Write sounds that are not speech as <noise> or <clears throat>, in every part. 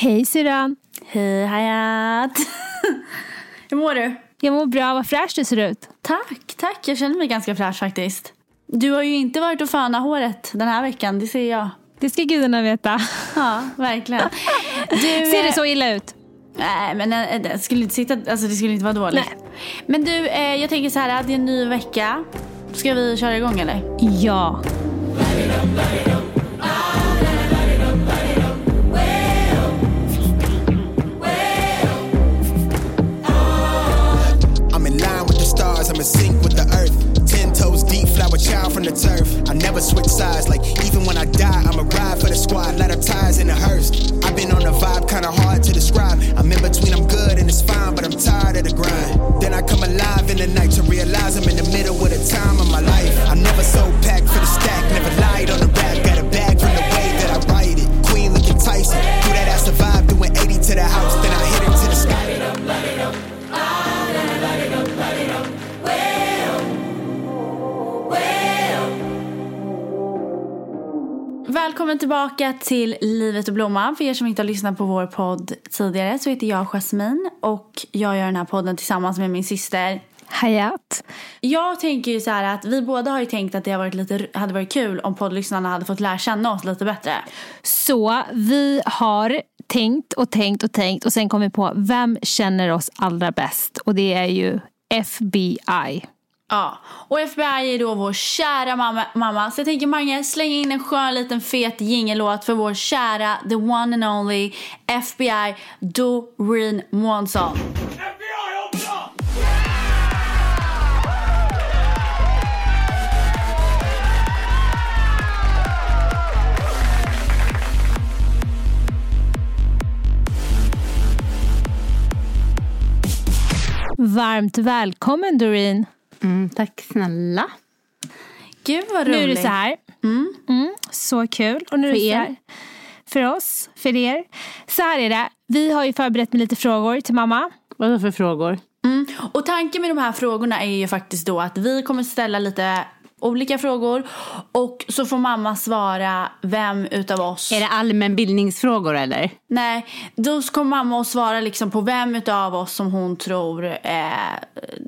Hej syrran. Hej Hayat. <laughs> Hur mår du? Jag mår bra, vad fräsch du ser ut. Tack, tack. Jag känner mig ganska fräsch faktiskt. Du har ju inte varit och fönat håret den här veckan, det ser jag. Det ska gudarna veta. Ja, verkligen. <laughs> Du, ser det så illa ut? Nej, men eh, det skulle inte, sitta, alltså, det skulle inte vara dåligt. Nej. Men du, eh, jag tänker så här, det är en ny vecka. Ska vi köra igång eller? Ja. Child from the turf. I never switch sides, like even when I die, I'ma ride for the squad, let her ties in the hearse. I've been on a vibe, kinda hard to describe. I'm in between, I'm good and it's fine, but I'm tired of the grind. Then I come alive in the night to realize I'm in the middle of the time of my life. I never so packed for the stack, never lied on the rap, got a bag from the way that I write it. Queen looking Tyson, do that I survive, doing 80 to the house, Välkommen tillbaka till Livet och Blomman. För er som inte har lyssnat på vår podd tidigare så heter jag Jasmine och jag gör den här podden tillsammans med min syster. Hayat. Jag tänker ju så här att vi båda har ju tänkt att det varit lite, hade varit kul om poddlyssnarna hade fått lära känna oss lite bättre. Så vi har tänkt och tänkt och tänkt och sen kom vi på vem känner oss allra bäst och det är ju FBI. Ja, och FBI är då vår kära mamma. mamma. Så jag tänker Mange, släng in en skön liten fet jingellåt för vår kära, the one and only FBI Doreen Månsson. Varmt välkommen Doreen. Mm, tack snälla. Gud vad Nu roligt. är det så här. Mm, så kul. Och nu är För det så här. För oss, för er. Så här är det. Vi har ju förberett med lite frågor till mamma. Vad är det för frågor? Mm. Och tanken med de här frågorna är ju faktiskt då att vi kommer ställa lite olika frågor och så får mamma svara vem utav oss Är det allmänbildningsfrågor eller? Nej, då kommer mamma att svara liksom på vem utav oss som hon tror eh,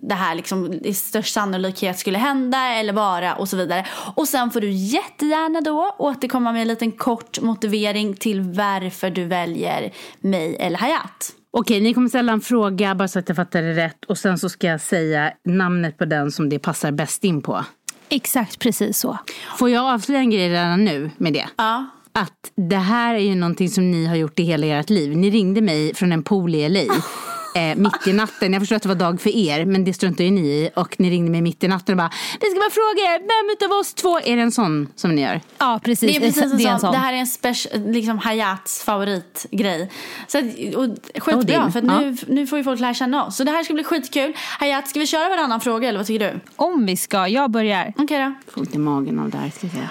det här liksom i störst sannolikhet skulle hända eller vara och så vidare. Och sen får du jättegärna då återkomma med en liten kort motivering till varför du väljer mig eller Hayat. Okej, ni kommer ställa en fråga bara så att jag fattar det rätt och sen så ska jag säga namnet på den som det passar bäst in på. Exakt precis så. Får jag avslöja en grej redan nu med det? Ja. Att det här är ju någonting som ni har gjort i hela ert liv. Ni ringde mig från en pool i LA. Eh, mitt i natten. Jag förstår att det var dag för er, men det struntar ju ni i. Och ni ringde mig mitt i natten och bara Vi ska bara fråga er, vem utav oss två är det en sån som ni gör? Ja, precis. Det är precis en det är en sån. Det här är en liksom Hayats favoritgrej. Så att, och, skitbra, din. för att nu, nu får ju folk lära känna oss. Så det här ska bli skitkul. Hayat, ska vi köra varannan fråga eller vad tycker du? Om vi ska, jag börjar. Okej då. Får ont i magen av det här ska jag säga.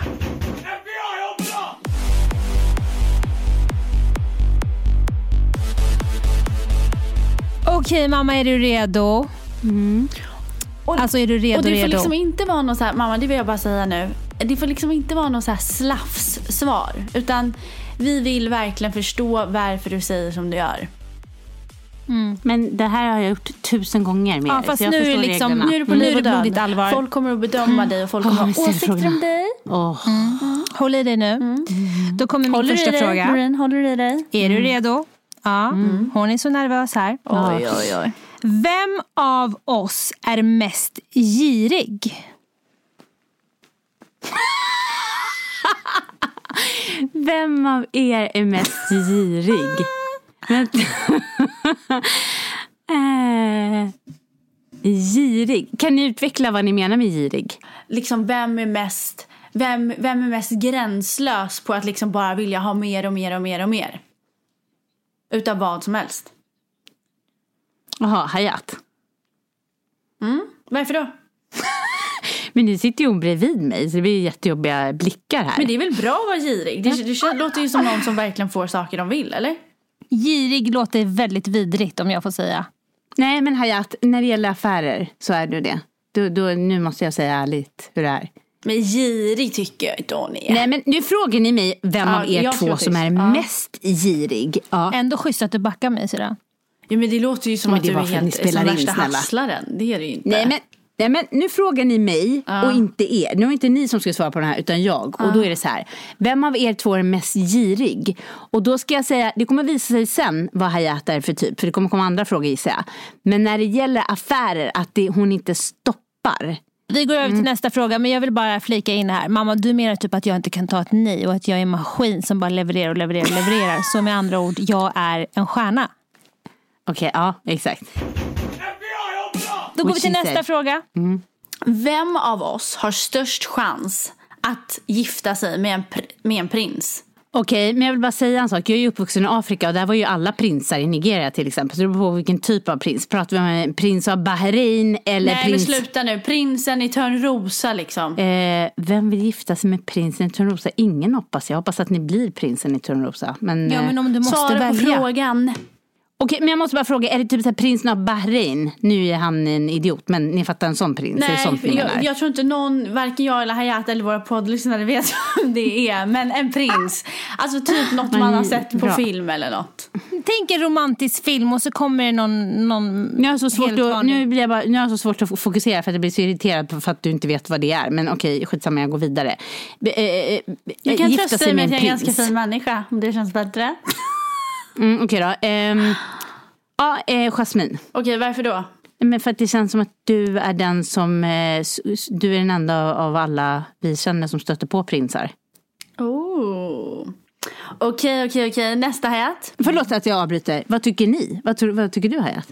Okej mamma, är du redo? Alltså är du redo, Och det får redo? liksom inte vara någon så här, mamma det vill jag bara säga nu. Det får liksom inte vara någon så här slafs-svar. Utan vi vill verkligen förstå varför du säger som du gör. Men det här har jag gjort tusen gånger med Ja, er, fast så jag nu är liksom-. Nu är du på liv och död. allvar. Folk kommer att bedöma dig och folk kommer att ha åsikter om dig. Åh. Håll i dig nu. Då kommer min Håller första fråga. Maureen? Håller du i dig? Är du redo? Ja. Hon är så nervös här. Oj, oj, oj. Vem av oss är mest girig? <laughs> Vem av er är mest girig? <laughs> Eh, girig? Kan ni utveckla vad ni menar med girig? Liksom vem är mest... Vem, vem är mest gränslös på att liksom bara vilja ha mer och mer och mer och mer? Utav vad som helst. Jaha, Hayat. Varför då? <laughs> Men ni sitter ju hon bredvid mig så det blir jättejobbiga blickar här. Men det är väl bra att vara girig? Det, det låter ju som någon som verkligen får saker de vill, eller? Girig låter väldigt vidrigt om jag får säga. Nej men Hayat, när det gäller affärer så är du det. Du, du, nu måste jag säga ärligt hur det är. Men girig tycker jag inte hon är. Nej men nu frågar ni mig vem Ja, av er två som är. Ja. mest girig. Ja. Ändå schysst att du backar mig syrra. Ja, men det låter ju som Men att du är helt spelar som in, värsta snälla. hasslaren. Det är det ju inte. Nej men, nej men nu frågar ni mig och inte er. Nu är det inte ni som ska svara på den här utan jag. Och då är det så här. Vem av er två är mest girig? Och då ska jag säga, det kommer visa sig sen vad Hayat är för typ. För det kommer komma andra frågor gissar jag. Men när det gäller affärer, att det, hon inte stoppar. Vi går över Mm. till nästa fråga men jag vill bara flika in här. Mamma du menar typ att jag inte kan ta ett nej och att jag är en maskin som bara levererar och levererar och levererar. Så med andra ord, jag är en stjärna. Okej, ja exakt. Då går vi till nästa fråga. Vem av oss har störst chans att gifta sig med en, med en prins? Okej, men jag vill bara säga en sak. Jag är ju uppvuxen i Afrika och där var ju alla prinsar i Nigeria till exempel. Så det beror på vilken typ av prins. Pratar vi om en prins av Bahrain eller Nej prins... men sluta nu. Prinsen i Törnrosa liksom. Eh, vem vill gifta sig med prinsen i Törnrosa? Ingen hoppas jag. hoppas att ni blir prinsen i Törnrosa. Men, Ja eh, men om du måste Svara på välja. frågan. Okej, men jag måste bara fråga. Är det typ så här, prinsen av Bahrain? Nu är han en idiot, men ni fattar en sån prins? är Nej, sånt ni menar? jag, jag tror inte någon, varken jag eller Hayat eller våra poddlyssnare vet <laughs> vem det är. Men en prins. Alltså typ något man har sett på Bra. film eller något. Tänk en romantisk film och så kommer det någon, någon Nu har, så svårt att, nu, blir jag bara, nu har jag så svårt att fokusera för att jag blir så irriterad på för att du inte vet vad det är. Men okej, skitsamma, jag går vidare. Eh, eh, eh, Jag kan trösta sig dig med en att jag är en ganska fin människa. Om det känns bättre. <laughs> Mm, okej då. Ehm, ja, eh, Jasmine. Okej, varför då? Men för att det känns som att du är den som, eh, du är den enda av alla vi känner som stöter på prinsar. Oh. Okej, okej, okej. Nästa Hayat. Förlåt att jag avbryter. Vad tycker ni? Vad, vad tycker du Hayat?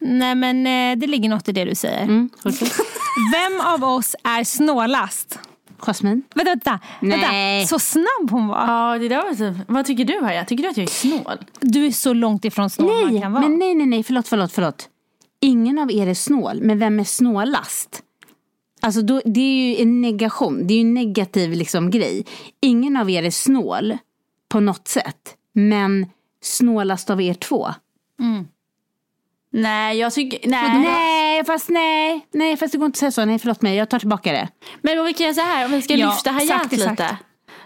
Nej men eh, det ligger något i det du säger. Mm. <laughs> Vem av oss är snålast? Jasmine? Vänta, vänta, Nej. vänta. Så snabb hon var. Ja, det där var typ. Vad tycker du Hayat? Tycker du att jag är snål? Du är så långt ifrån snål man Nej, kan vara. men nej, nej, nej, förlåt, förlåt, förlåt. Ingen av er är snål, men vem är snålast? Alltså då, det är ju en negation, det är ju en negativ liksom, grej. Ingen av er är snål på något sätt, men snålast av er två. Nej, jag tycker... Nej. Nej, fast nej, nej, fast det går inte att säga så. Nej, förlåt mig, jag tar tillbaka det. Men om vi kan göra så här, om vi ska Ja, lyfta Hayat lite.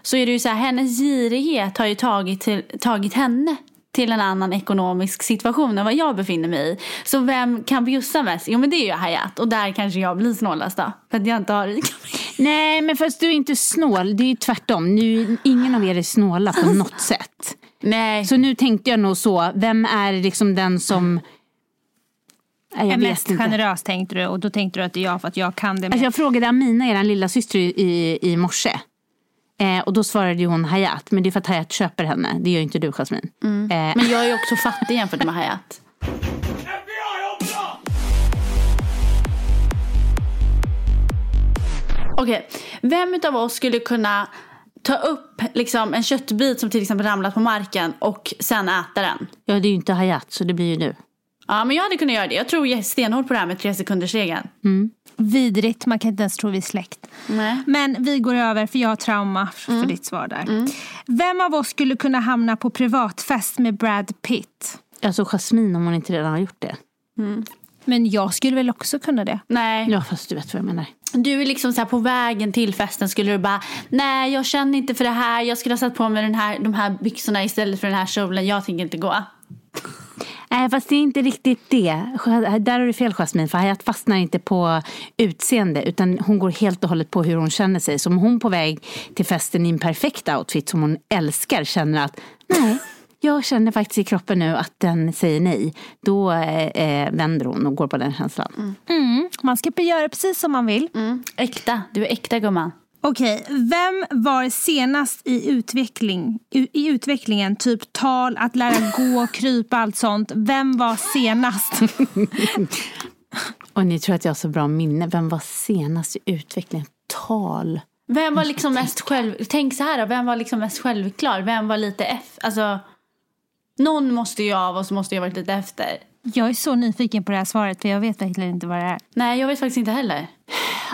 Så är det ju så här, hennes girighet har ju tagit, till, tagit henne till en annan ekonomisk situation än vad jag befinner mig i. Så vem kan bjussa mest? Jo men det är ju Hayat och där kanske jag blir snålast då. För att jag inte har rika Nej, men fast du är inte snål, det är ju tvärtom. Nu, ingen av er är snåla på något sätt. Nej. Så nu tänkte jag nog så, vem är liksom den som... Jag är mest inte. generös tänkte du och då tänkte du att det är jag för att jag kan det Alltså jag frågade Amina, er lilla syster i, i, i morse. Eh, och då svarade ju hon Hayat, men det är för att Hayat köper henne. Det gör ju inte du Jasmine. Eh, Men jag är ju också fattig jämfört med Hayat. Okej, vem av oss skulle kunna ta upp liksom, en köttbit som till exempel ramlat på marken och sen äta den? ja, det är ju inte Hayat, så det blir ju du. Ja, men jag hade kunnat göra det. Jag tror stenhård på det här med tre sekunders regeln. Vidrigt, man kan inte ens tro vi är släkt. Nej. Men vi går över för jag har trauma för Mm. ditt svar där. Vem av oss skulle kunna hamna på privatfest med Brad Pitt? Alltså Jasmine om hon inte redan har gjort det. Men jag skulle väl också kunna det. Nej. Ja, fast du vet vad jag menar. Du är liksom så här på vägen till festen skulle du bara Nej jag känner inte för det här Jag skulle ha satt på mig den här, de här byxorna istället för den här kjolen Jag tänker inte gå Nej, fast det är inte riktigt det. Där har du fel Jasmine, för Hayat fastnar inte på utseende utan hon går helt och hållet på hur hon känner sig. Så om hon på väg till festen i en perfekt outfit som hon älskar känner att nej, jag känner faktiskt i kroppen nu att den säger nej. Då eh, eh, vänder hon och går på den känslan. Mm. Man ska göra precis som man vill. mm. Äkta, du är äkta gumman Okej, vem var senast i, utveckling, i, i utvecklingen? Typ tal, att lära gå, <laughs> krypa, allt sånt. Vem var senast? Och ni tror att jag har så bra minne. Vem var senast i utvecklingen? Tal. Vem var liksom mest själv Tänk så här då, vem var liksom mest självklar? Vem var lite F? Alltså Någon måste ju av oss måste ju ha varit lite efter Jag är så nyfiken på det här svaret för jag vet verkligen inte vad det är. Nej jag vet faktiskt inte heller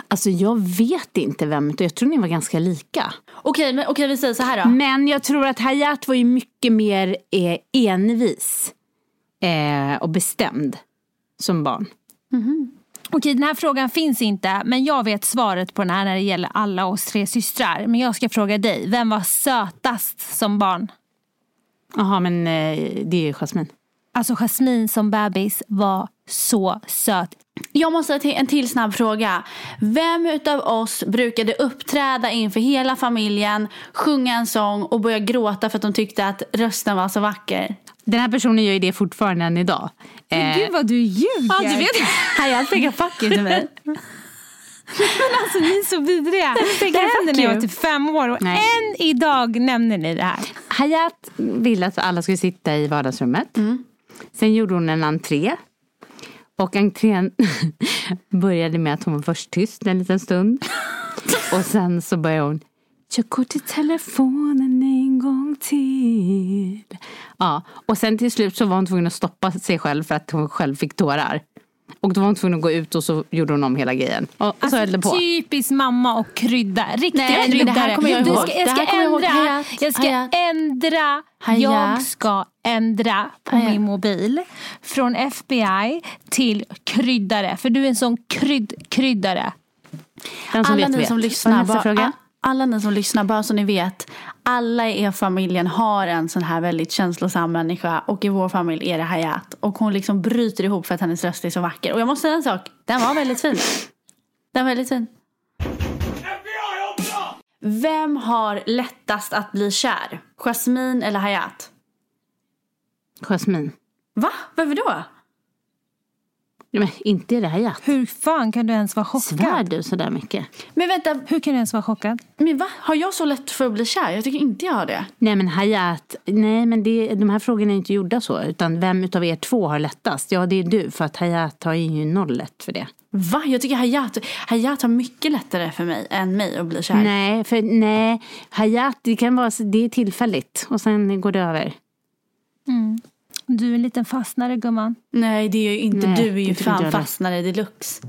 Alltså jag vet inte vem, jag tror ni var ganska lika. Okej, men okej vi säger så här då Men jag tror att Hayat var ju mycket mer eh, envis eh, och bestämd som barn. Okej, den här frågan finns inte, men jag vet svaret på den här när det gäller alla oss tre systrar. Men jag ska fråga dig, vem var sötast som barn? Jaha, men eh, det är ju Jasmine. Alltså Jasmine som bebis var så söt. Jag måste ha en till snabb fråga. Vem utav oss brukade uppträda inför hela familjen, sjunga en sång och börja gråta för att de tyckte att rösten var så vacker? Den här personen gör ju det fortfarande än idag. Eh, Gud vad du ljuger! Ja, du vet. Hayat pekar fuck you till mig. Men alltså ni är så vidriga. Det hände när jag var typ fem år och Nej. än idag nämner ni det här. Hayat ville att alla skulle sitta i vardagsrummet. Sen gjorde hon en entré. Och entrén <laughs> började med att hon var först tyst en liten stund. Och sen så började hon Jag går till telefonen en gång till. Ja, och sen till slut så var hon tvungen att stoppa sig själv för att hon själv fick tårar. Och då var hon tvungen att gå ut och så gjorde hon om hela grejen. Och, och så höll det på. Typiskt mamma och krydda. Riktiga Nej, men det kryddare. här kommer jag Du ihåg. ska, jag Det ska jag ihåg. ändra. Jag ska ändra. Jag ska ändra på Hayat. min mobil. Från FBI till kryddare. För du är en sån krydd, kryddare. Den som Alla vet, ni vet. som lyssnar, nästa bara, fråga? alla ni som lyssnar, bara så ni vet. Alla i er familjen har en sån här väldigt känslosam människa och i vår familj är det Hayat. Och hon liksom bryter ihop för att hennes röst är så vacker. Och jag måste säga en sak, den var väldigt fin. Den var väldigt fin. Vem har lättast att bli kär? Jasmine eller Hayat? Jasmine. Va? Varför då? Men inte är det Hayat. Hur fan kan du ens vara Svär chockad? du sådär mycket? Men vänta, Hur kan du ens vara chockad? men va? Har jag så lätt för att bli kär? Jag tycker inte jag har det. Nej men Hayat, nej men det, de här frågorna är inte gjorda så. Utan vem utav er två har lättast? Ja det är du för att Hayat har ju noll lätt för det. Va? Jag tycker Hayat, Hayat har mycket lättare för mig än mig att bli kär. Nej, för nej, Hayat det kan vara, det är tillfälligt och sen går det över. Du är en liten fastnare gumman. Nej, det är ju inte. Nej, du är det ju fan inte fastnare deluxe.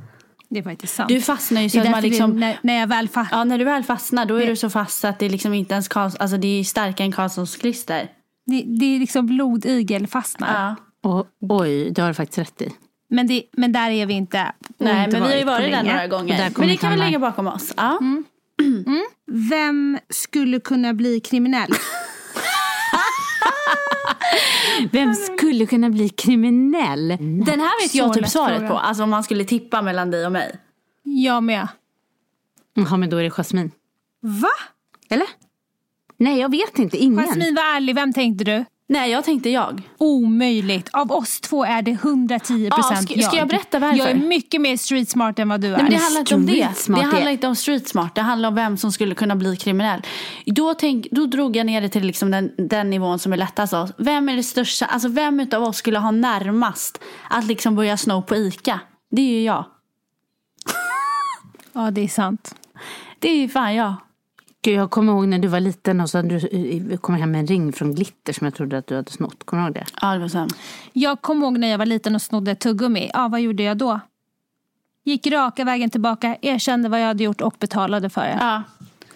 Det är faktiskt sant. Du fastnar ju så det att man liksom... vi, när, när jag väl fa- Ja, när du väl fastnar då är du så fast att det är liksom inte ens Karls... Alltså det är starkare än Karlssons klister. det, det är liksom blodigel fastnar. Ja. Och, oj, det har du faktiskt rätt i. Men, det, men där är vi inte. Nej, inte men vi har ju varit där några gånger. Men det kan vi lägga bakom oss. Ja. Vem skulle kunna bli kriminell? Vem skulle kunna bli kriminell? Den här vet jag Så typ lätt svaret fråga. på. Alltså om man skulle tippa mellan dig och mig. Jag med. Jaha, men då är det Jasmine. Va? Eller? Nej, jag vet inte. Ingen. Jasmin var ärlig, vem tänkte du? Nej, jag tänkte jag. Omöjligt. Av oss två är det 110 Ja, procent ska- ska jag berätta varför? Jag är mycket mer street smart än vad du är. Nej, men det handlar inte om det. street smart, Det handlar inte om street smart. Det handlar om vem som skulle kunna bli kriminell. Då, tänk, då drog jag ner det till liksom den, den nivån som är lättast av oss. Vem är det största? Alltså vem utav oss skulle ha närmast att liksom börja sno på ICA? Det är ju jag. Ja, det är sant. Det är ju fan jag. Gud, jag kommer ihåg när du var liten och så du kom hem med en ring från glitter som jag trodde att du hade snott. Kommer du ihåg det? Ja, det var så. Jag kommer ihåg när jag var liten och snodde ett tuggummi. Ja, vad gjorde jag då? Gick raka vägen tillbaka, erkände vad jag hade gjort och betalade för det. Ja.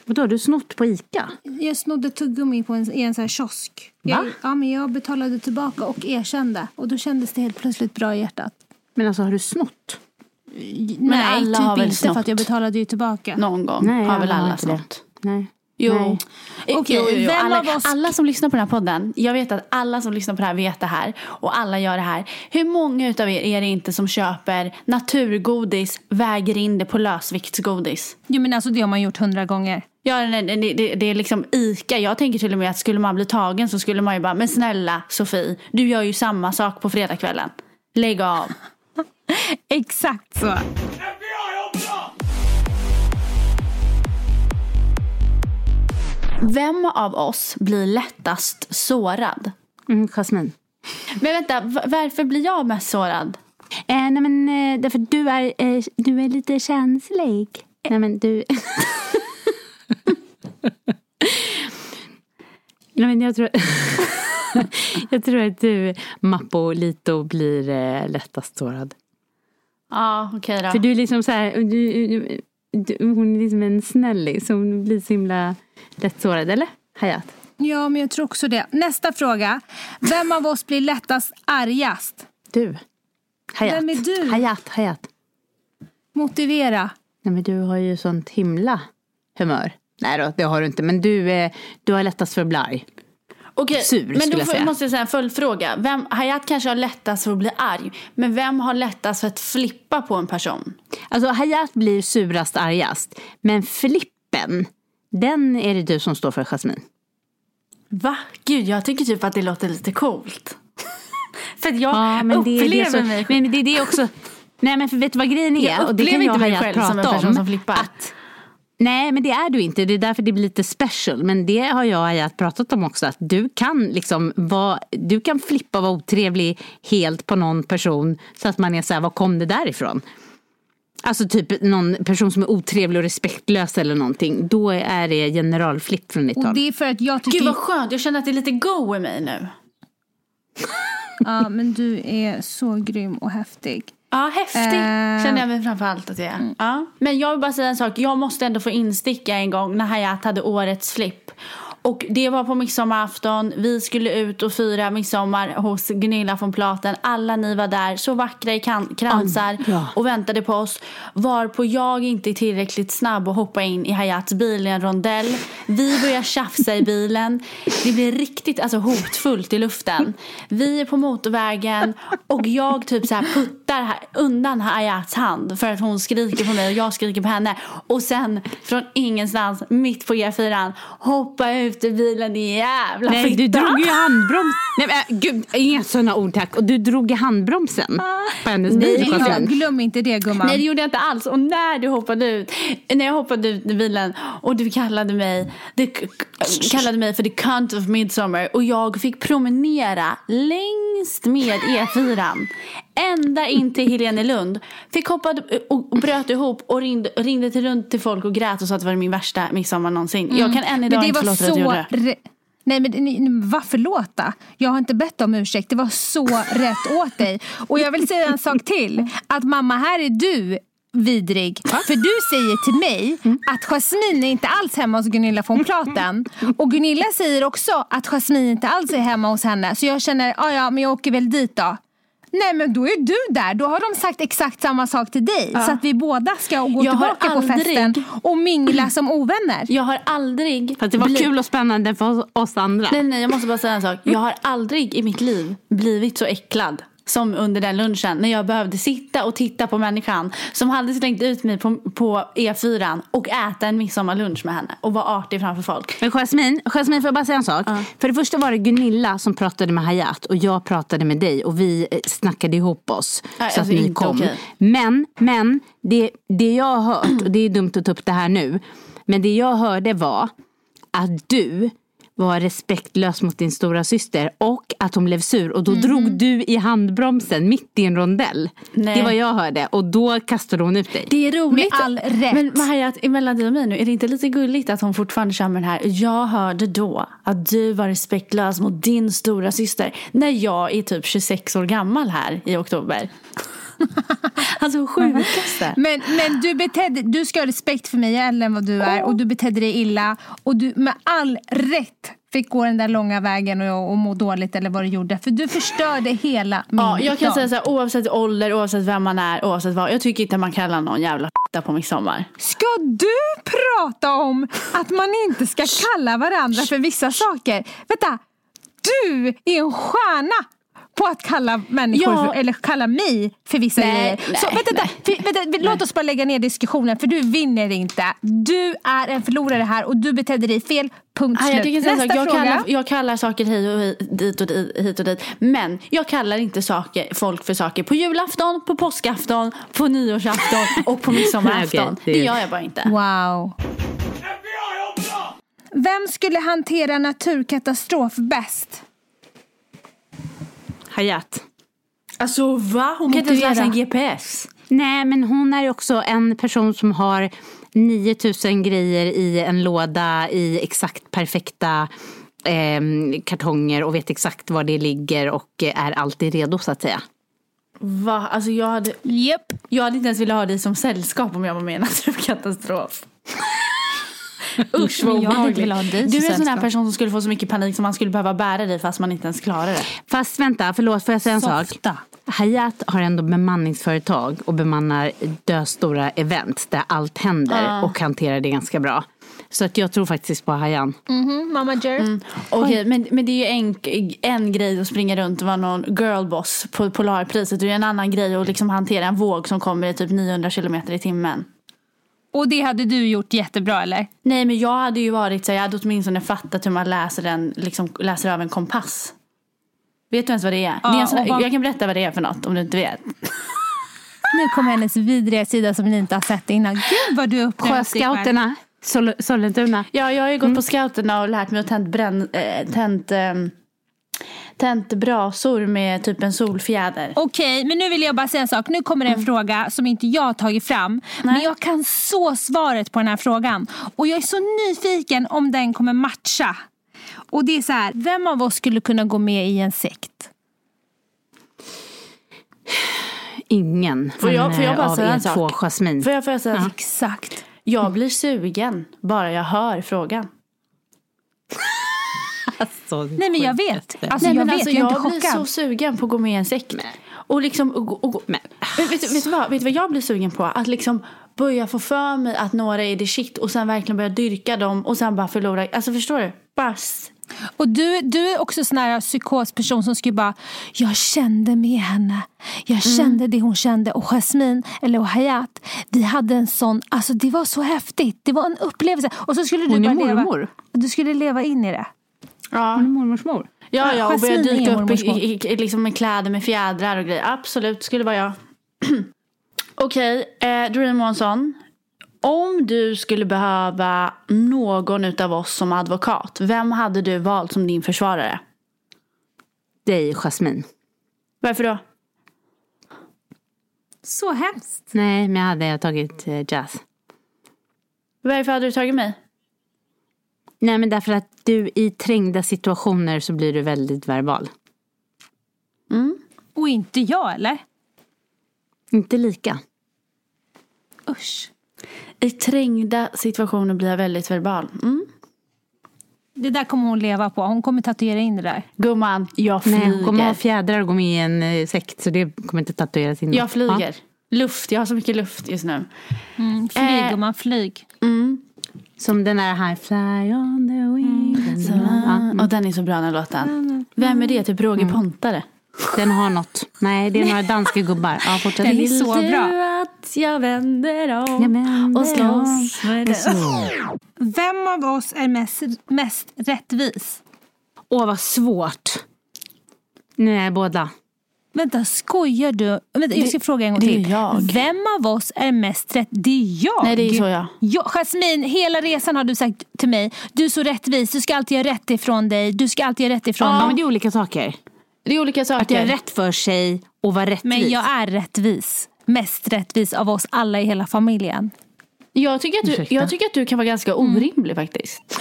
Vadå, har du snott på Ica? Jag snodde tuggummi på en, i en sån här kiosk. Va? Jag, ja, men jag betalade tillbaka och erkände. Och då kändes det helt plötsligt bra i hjärtat. Men alltså har du snott? Nej, alla typ har väl inte snott. för att jag betalade ju tillbaka. Någon gång Nej, har väl alla alla snott. Nej. Jo. Nej. Eh, Okej, jo, jo, jo. Alla, av oss- alla som lyssnar på den här podden, jag vet att alla som lyssnar på det här vet det här och alla gör det här. Hur många utav er är det inte som köper naturgodis, väger in det på lösviktsgodis? Jo, men alltså det har man gjort hundra gånger. Ja, nej, det, det, det är liksom ICA. Jag tänker till och med att skulle man bli tagen så skulle man ju bara, men snälla Sofie, du gör ju samma sak på fredagskvällen. Lägg av. <laughs> Exakt så. Vem av oss blir lättast sårad? Mm, Jasmine. Men vänta, varför blir jag mest sårad? Eh, nej men eh, därför du är, eh, du är lite känslig. Nej men du... nej men jag tror... <laughs> jag tror att du, Mappo Lito, blir eh, lättast sårad. Ja, okej då. För du är liksom så här, du, du, du, hon är liksom en snällis. Hon blir så himla lätt sårad, eller? Hayat? Ja, men jag tror också det. Nästa fråga. Vem av oss blir lättast argast? Du. Hayat. Vem är du? Hayat, Hayat. Motivera. Nej men du har ju sånt himla humör. Nej då, det har du inte. Men du, eh, du har lättast för att bli arg. Okej, Sur, men då jag får, måste jag säga en följdfråga. Vem, Hayat kanske har lättast för att bli arg. Men vem har lättast för att flippa på en person? Alltså Hayat blir surast argast. Men flippen, den är det du som står för Jasmine. Va? Gud, jag tycker typ att det låter lite coolt. <laughs> för att jag Ja, men det är upplever det, som, mig själv. men det är det också. Nej men för vet du vad grejen är? Jag och det kan upplever jag inte mig själv som en person om, som flippar. Att, nej men det är du inte. Det är därför det blir lite special. Men det har jag och Hayat pratat om också. Att du kan liksom vara, du kan flippa och vara otrevlig helt på någon person. Så att man är så här, var kom det därifrån? Alltså typ någon person som är otrevlig och respektlös eller någonting. Då är det generalflipp från ditt Och håll. det är för att jag tycker... Gud vad skönt, jag känner att det är lite go i mig nu. <laughs> Ja, men du är så grym och häftig. Ja, häftig Eh. känner jag mig framförallt att jag är. Ja. Men jag vill bara säga en sak, jag måste ändå få insticka en gång när Hayat hade årets flipp. Och det var på midsommarafton, vi skulle ut och fira midsommar hos Gunilla från Platen. Alla ni var där, så vackra i kransar ja. och väntade på oss. Varpå jag inte är tillräckligt snabb och hoppa in i Hayats bil i en rondell. Vi börjar tjafsa i bilen. Det blir riktigt alltså, hotfullt i luften. Vi är på motorvägen och jag typ så här puttar här, undan Hayats hand för att hon skriker på mig och jag skriker på henne. Och sen från ingenstans, mitt på G4, hoppa ut ur bilen din jävla Nej, du fitta. drog ju handbroms. Nej, men, äh, gud, inga sådana ord tack. Och du drog ju handbromsen på hennes bil. Nej, ja, Jasmine. glöm inte det gumman. Nej det gjorde jag inte alls. Och när du hoppade ut, när jag hoppade ut ur bilen och du kallade mig, du kallade mig för the cunt of midsommar och jag fick promenera längst med E4 ända in till <laughs> Helenelund. Fick hoppa och och bröt ihop och ringde, ringde till runt till folk och grät och sa att det var min värsta midsommar någonsin. Jag kan än idag inte förlåta att jag så... gjorde det. Nej men vad förlåta? Jag har inte bett om ursäkt. Det var så <laughs> rätt åt dig. Och jag vill säga en sak till. Att mamma, här är du vidrig. För du säger till mig att Jasmine är inte alls hemma hos Gunilla från Platen. Och Gunilla säger också att Jasmine inte alls är hemma hos henne. Så jag känner, ja ja men jag åker väl dit då. Nej men då är du där. Då har de sagt exakt samma sak till dig. Så att vi båda ska gå Jag tillbaka på aldrig- festen och mingla som ovänner. Jag har aldrig... Fast det var bli- kul och spännande för oss, oss andra. Nej, nej, jag måste bara säga en sak. Jag har aldrig i mitt liv blivit så äcklad som under den lunchen när jag behövde sitta och titta på människan som hade slängt ut mig på, på E4 och äta en midsommarlunch med henne och vara artig framför folk. Men Jasmine, Jasmine får jag bara säga en sak? För det första var det Gunilla som pratade med Hayat och jag pratade med dig och vi eh, snackade ihop oss Nej, så alltså, att ni kom. okej. Men, men det, det jag har hört, och det är dumt att ta upp det här nu, men det jag hörde var att du var respektlös mot din stora syster och att hon blev sur och då drog du i handbromsen mitt i en rondell. Nej. Det var jag hörde och då kastade hon ut dig. Det är roligt. Med all rätt. Men Mahayat, emellan dig och mig nu, är det inte lite gulligt att hon fortfarande kör med den här? Jag hörde då att du var respektlös mot din stora syster när jag är typ 26 år gammal här i oktober. <laughs> alltså sjukaste. Men, men du, betedde, du ska ha respekt för mig, äldre än vad du är och du betedde dig illa och du med all rätt fick gå den där långa vägen och, och må dåligt eller vad du gjorde. För du förstörde hela min Ja, jag kan dag. säga så här, oavsett ålder, oavsett vem man är, oavsett vad. Jag tycker inte man kallar någon jävla f***a <laughs> på midsommar. Ska du prata om att man inte ska kalla varandra för vissa saker? Vänta, du är en stjärna på att kalla människor, Ja. för, eller kalla mig för vissa Nej, grejer. Så nej, vänta, vänta, för, vänta, låt oss bara lägga ner diskussionen för du vinner inte. Du är en förlorare här och du betedde dig fel. Punkt Ah, slut. jag, så Nästa jag, fråga. kallar, jag kallar saker hit och hit, dit och dit, hit och dit. Men jag kallar inte saker, folk för saker på julafton, på påskafton, på nyårsafton <laughs> och på midsommarafton. <laughs> Det- det gör jag bara inte. Wow. Vem skulle hantera naturkatastrof bäst? Hayat. Alltså va? Hon kan inte ens läsa en GPS. Nej, men hon är också en person som har 9000 grejer i en låda i exakt perfekta eh, kartonger och vet exakt var det ligger och är alltid redo så att säga. Va? Alltså jag hade, Yep. jag hade inte ens velat ha dig som sällskap om jag var med i en <laughs> naturkatastrof. <laughs> Usch vad obehagligt. Du är en sån här person som skulle få så mycket panik som man skulle behöva bära dig fast man inte ens klarar det. Fast vänta, förlåt, får jag säga en sak? Softa. Hayat har ändå bemanningsföretag och bemannar döstora event där allt händer och hanterar det ganska bra. Så att jag tror faktiskt på Hayan. Mhm, Mamma Jer. Okej, men, men det är ju en, en grej att springa runt och vara någon girlboss på Polarpriset. Det är en annan grej att liksom hantera en våg som kommer i typ 900 kilometer i timmen. Och det hade du gjort jättebra eller? Nej, men jag hade ju varit så jag hade åtminstone fattat hur man läser, den, liksom, läser av en kompass. Vet du ens vad det är? det är en sån, vad- Jag kan berätta vad det är för något om du inte vet. <laughs> Nu kommer hennes vidriga sida som ni inte har sett innan. Gud vad du själv. Sjöscouterna, Sol- Sollentuna. Ja, jag har ju gått på scouterna och lärt mig att tänt, bränn, äh, tänt, ähm, tänt brasor med typ en solfjäder. Okej, men nu vill jag bara säga en sak. Nu kommer det en fråga som inte jag har tagit fram. Men jag kan så svaret på den här frågan. Och jag är så nyfiken om den kommer matcha. Och det är så här, vem av oss skulle kunna gå med i en sekt? Ingen. Får jag- får jag bara av säga en sak? två. Får jag, får jag säga? Exakt. Jag blir sugen bara jag hör frågan. Nej men jag vet. Alltså Nej, jag vet, alltså, jag är jag inte blir så sugen på att gå med i en sekt. Och liksom, och, och, och, vet, vet, vet, du vad, vet du vad jag blir sugen på? Att liksom börja få för mig att några är det shit och sen verkligen börja dyrka dem och sen bara förlora. Alltså förstår du? Bara Och du, du är också sån här psykosperson som skulle bara Jag kände med henne. Jag kände det hon kände. Och Jasmine, eller och Hayat, vi hade en sån, alltså det var så häftigt. Det var en upplevelse. Och så skulle du Hon är bara leva, mormor. du skulle leva in i det. Ja, Mormors mor. ja, ja och börja Jasmine är dyka upp i, i, i, liksom med kläder med fjädrar och grejer. Absolut, skulle vara jag. <clears throat> Okej, eh, Dream Månsson. Om du skulle behöva någon utav oss som advokat, vem hade du valt som din försvarare? Dig Jasmin. Varför då? Så hemskt. Nej, men jag hade tagit eh, Jazz. Varför hade du tagit mig? Nej, men därför att du i trängda situationer så blir du väldigt verbal. Och inte jag eller? Inte lika. Usch. I trängda situationer blir jag väldigt verbal. Mm. Det där kommer hon leva på. Hon kommer tatuera in det där. Gumman, jag Nej, flyger. hon kommer ha fjädrar och gå med i en eh, sekt så det kommer inte tatueras in. jag flyger. Ja. Luft, jag har så mycket luft just nu. Flyg Eh. gumman, flyg. Som den där High Fly on the wind. Ja, Och den är så bra den låten. Vem är det? Typ Roger Pontare. den har något. Nej, det är några danska gubbar. Ja, fortsätt. Den är så Vill du bra. att jag vänder om Jag vänder och slåss med? Vem av oss är mest, mest rättvis? Åh, vad svårt. Nu är jag båda. Vänta, skojar du? Vänta, jag ska fråga en gång till. jag. Vem av oss är mest rätt? Det är jag. Nej, det är så jag. Ja, Jasmin, hela resan har du sagt till mig. Du är så rättvis. Du ska alltid göra rätt ifrån dig. Du ska alltid göra rätt ifrån Ja, dig. men det är olika saker. Det är olika saker. Att göra rätt för sig och vara rättvis. Men jag är rättvis. Mest rättvis av oss alla i hela familjen. Jag, tycker att du, Ursäkta? jag tycker att du kan vara ganska orimlig faktiskt. <laughs>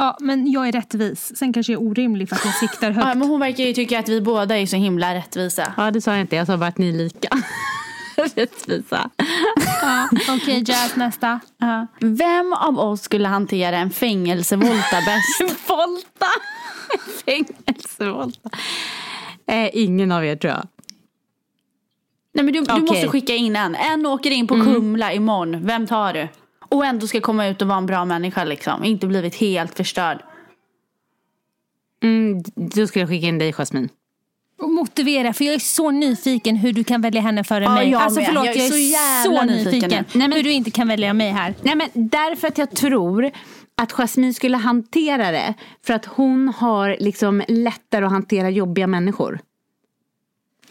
Ja, men jag är rättvis. Sen kanske jag är orimlig för att jag siktar Ja, högt. men hon verkar ju tycka att vi båda är så himla rättvisa. Ja, det sa jag inte. Jag sa bara att ni är lika. <laughs> Rättvisa. Ja, Okej, Jazz, nästa. Vem av oss skulle hantera en fängelsevolta bäst? <laughs> Volta! Fängelsevolta. Eh, ingen av er tror jag. Nej men du, du Okej. måste skicka in en. En åker in på Kumla imorgon. Vem tar du? Och ändå ska komma ut och vara en bra människa liksom. Inte blivit helt förstörd. Mm, då skulle jag skicka in dig Jasmin. Och motivera, för jag är så nyfiken hur du kan välja henne före Ja, mig. jag alltså med. förlåt, Jag jag är så så, jävla nyfiken nyfiken. nu. Nej, men- Hur du inte kan välja mig här. Nej men därför att jag tror att Jasmin skulle hantera det. För att hon har liksom lättare att hantera jobbiga människor.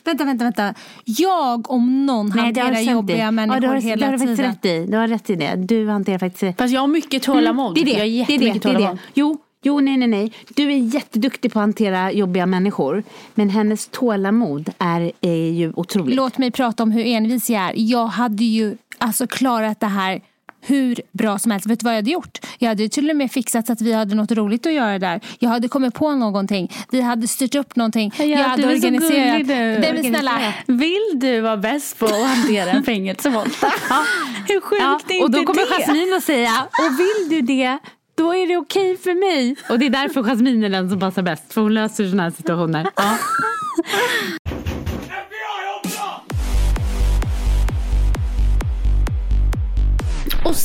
Vänta, vänta, vänta. Jag om någon har hanterar jobbiga människor ja, du har, hela det har du faktiskt tiden. rätt i. Du har rätt i det. Du hanterar faktiskt Fast jag har mycket tålamod. Mm, Det är det. Jag har det, är det, jättemycket det, är det. tålamod. Jo, jo, nej, nej, nej. Du är jätteduktig på att hantera jobbiga människor. Men hennes tålamod är, är ju otroligt. Låt mig prata om hur envis jag är. Jag hade ju alltså klarat det här hur bra som helst. Vet du vad jag hade gjort? Jag hade till och med fixat så att vi hade något roligt att göra där. Jag hade kommit på någonting. Vi hade styrt upp någonting. jag hade du är så organiserat. gullig du. Nej, men snälla. Vill du vara bäst på att hantera en fängelsevolta? <laughs> Hur sjukt Ja, är och då inte kommer det? Jasmin att säga, och vill du det, då är det okej för mig. Och det är därför Jasmin är den som passar bäst, för hon löser sådana här situationer. Ja. <laughs>